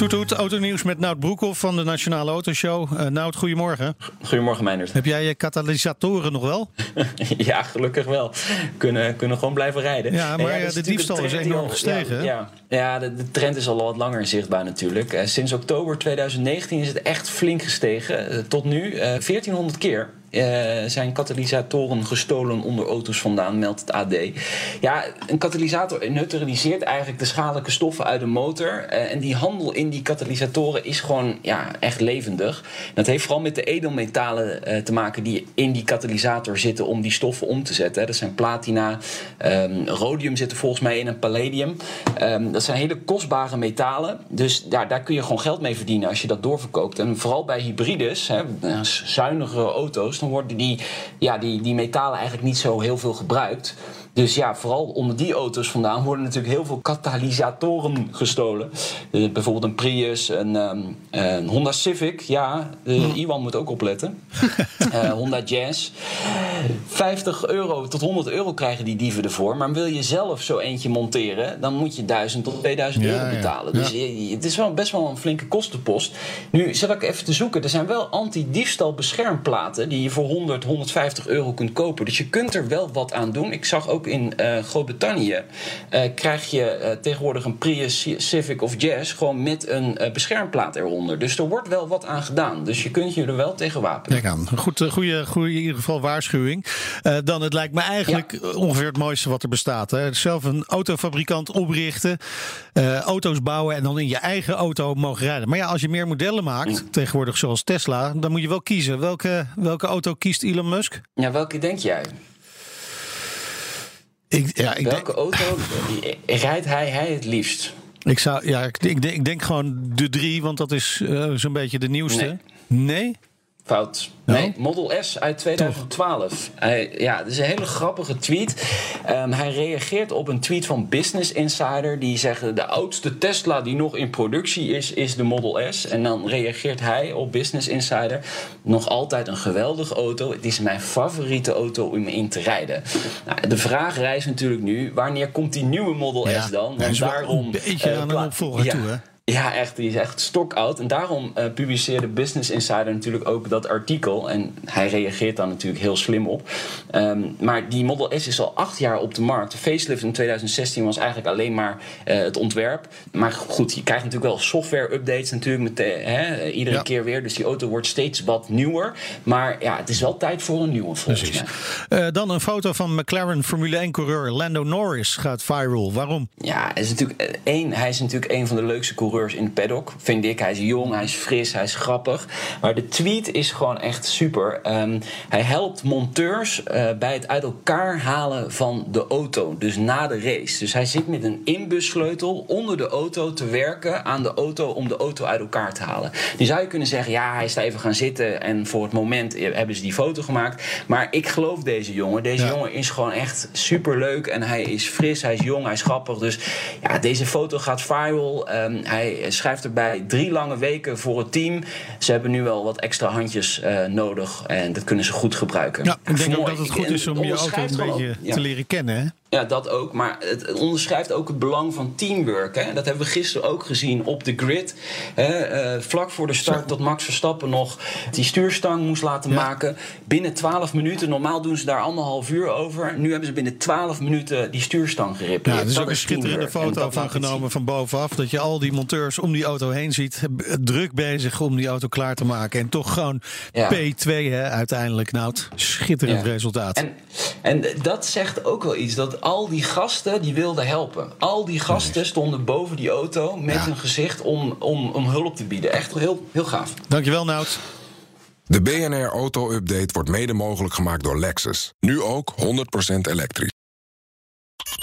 Toet toet, autonieuws met Nout Broekhoff van de Nationale Autoshow. Uh, Nout, goedemorgen. Goedemorgen, Meijnerd. Heb jij je katalysatoren nog wel? ja, gelukkig wel. Kunnen, kunnen gewoon blijven rijden. Ja, maar ja, de diefstal is enorm gestegen. Ja, ja, ja de, de, trend is al wat langer zichtbaar natuurlijk. Uh, sinds oktober 2019 is het echt flink gestegen. Uh, tot nu 1400 keer. Uh, zijn katalysatoren gestolen onder auto's vandaan, meldt het AD. Ja, een katalysator neutraliseert eigenlijk de schadelijke stoffen uit de motor. Uh, en die handel in die katalysatoren is gewoon ja, echt levendig. Dat heeft vooral met de edelmetalen uh, te maken die in die katalysator zitten om die stoffen om te zetten. Dat zijn platina, um, rhodium zit er volgens mij in en palladium. Um, dat zijn hele kostbare metalen. Dus ja, daar kun je gewoon geld mee verdienen als je dat doorverkoopt. En vooral bij hybrides, hè, zuinigere auto's dan worden die, ja, die, die metalen eigenlijk niet zo heel veel gebruikt. Dus ja, vooral onder die auto's vandaan worden natuurlijk heel veel katalysatoren gestolen. Uh, bijvoorbeeld een Prius, een, um, een Honda Civic. Ja, uh, Iwan moet ook opletten. uh, Honda Jazz. 50 euro tot 100 euro krijgen die dieven ervoor. Maar wil je zelf zo eentje monteren, dan moet je 1000 tot 2000 ja, euro betalen. Ja. Dus ja. het is wel best wel een flinke kostenpost. Nu zat ik even te zoeken. Er zijn wel anti-diefstal beschermplaten die je voor 100, 150 euro kunt kopen. Dus je kunt er wel wat aan doen. Ik zag ook in uh, Groot-Brittannië uh, krijg je uh, tegenwoordig een Prius Civic of Jazz gewoon met een beschermplaat eronder. Dus er wordt wel wat aan gedaan. Dus je kunt je er wel tegen wapenen. Kijk aan. Goed, goede, goede in ieder geval waarschuwing. dan het lijkt me eigenlijk ja. ongeveer het mooiste wat er bestaat. Hè. Zelf een autofabrikant oprichten, auto's bouwen en dan in je eigen auto mogen rijden. Maar ja, als je meer modellen maakt, mm. tegenwoordig zoals Tesla, dan moet je wel kiezen. Welke, welke auto kiest Elon Musk? Ja, welke denk jij? Ik, ja, ik Welke denk... auto rijdt hij, hij het liefst? Ik, zou, ja, ik, ik, denk, ik denk gewoon de drie, want dat is uh, zo'n beetje de nieuwste. Nee? nee? Fout. Nee, Model S uit 2012. Hij, ja, dat is een hele grappige tweet. Um, hij reageert op een tweet van Business Insider. Die zegt: De oudste Tesla die nog in productie is, is de Model S. En dan reageert hij op Business Insider: Nog altijd een geweldige auto. Het is mijn favoriete auto om in te rijden. Nou, de vraag rijst natuurlijk nu: wanneer komt die nieuwe Model ja, S dan? Want daarom. Een beetje uh, aan een opvolger ja, toe, hè? Ja, echt. Die is echt stokoud. En daarom uh, publiceerde Business Insider natuurlijk ook dat artikel. En hij reageert daar natuurlijk heel slim op. Um, maar die Model S is al acht jaar op de markt. De facelift in 2016 was eigenlijk alleen maar uh, het ontwerp. Maar goed, je krijgt natuurlijk wel software-updates natuurlijk met de, hè, iedere ja. keer weer. Dus die auto wordt steeds wat nieuwer. Maar ja, het is wel tijd voor een nieuwe volgens Precies. mij. Uh, dan een foto van McLaren Formule 1-coureur Lando Norris gaat viral. Waarom? Ja, is natuurlijk, één, hij is natuurlijk een van de leukste coureurs in het paddock, vind ik. Hij is jong, hij is fris, hij is grappig. Maar de tweet is gewoon echt super. Um, hij helpt monteurs uh, bij het uit elkaar halen van de auto. Dus na de race. Dus hij zit met een inbussleutel onder de auto te werken aan de auto om de auto uit elkaar te halen. Die zou je kunnen zeggen, ja, hij is daar even gaan zitten en voor het moment hebben ze die foto gemaakt. Maar ik geloof deze jongen. Deze ja. jongen is gewoon echt super leuk en hij is fris, hij is jong, hij is grappig. Dus ja, deze foto gaat viral. Um, hij hij schrijft erbij drie lange weken voor het team. Ze hebben nu wel wat extra handjes uh, nodig en dat kunnen ze goed gebruiken. Ja, ik denk ook dat het goed is om je auto een beetje ja. te leren kennen. Hè? Ja, dat ook. Maar het onderschrijft ook het belang van teamwork. Hè? Dat hebben we gisteren ook gezien op de grid. Hè? Uh, vlak voor de start dat Max Verstappen nog die stuurstang moest laten ja. maken. Binnen 12 minuten. Normaal doen ze daar anderhalf uur over. Nu hebben ze binnen 12 minuten die stuurstang gerepareerd. Ja, er is ook een schitterende foto van genomen van bovenaf. Dat je al die monteurs om die auto heen ziet. Druk bezig om die auto klaar te maken. En toch gewoon ja. P2 hè, uiteindelijk. Nou, schitterend ja. resultaat. En, en dat zegt ook wel iets. Dat al die gasten die wilden helpen. Al die gasten stonden boven die auto met ja. een gezicht om, om, om hulp te bieden. Echt heel, heel gaaf. Dankjewel, Nout. De BNR Auto Update wordt mede mogelijk gemaakt door Lexus. Nu ook 100% elektrisch.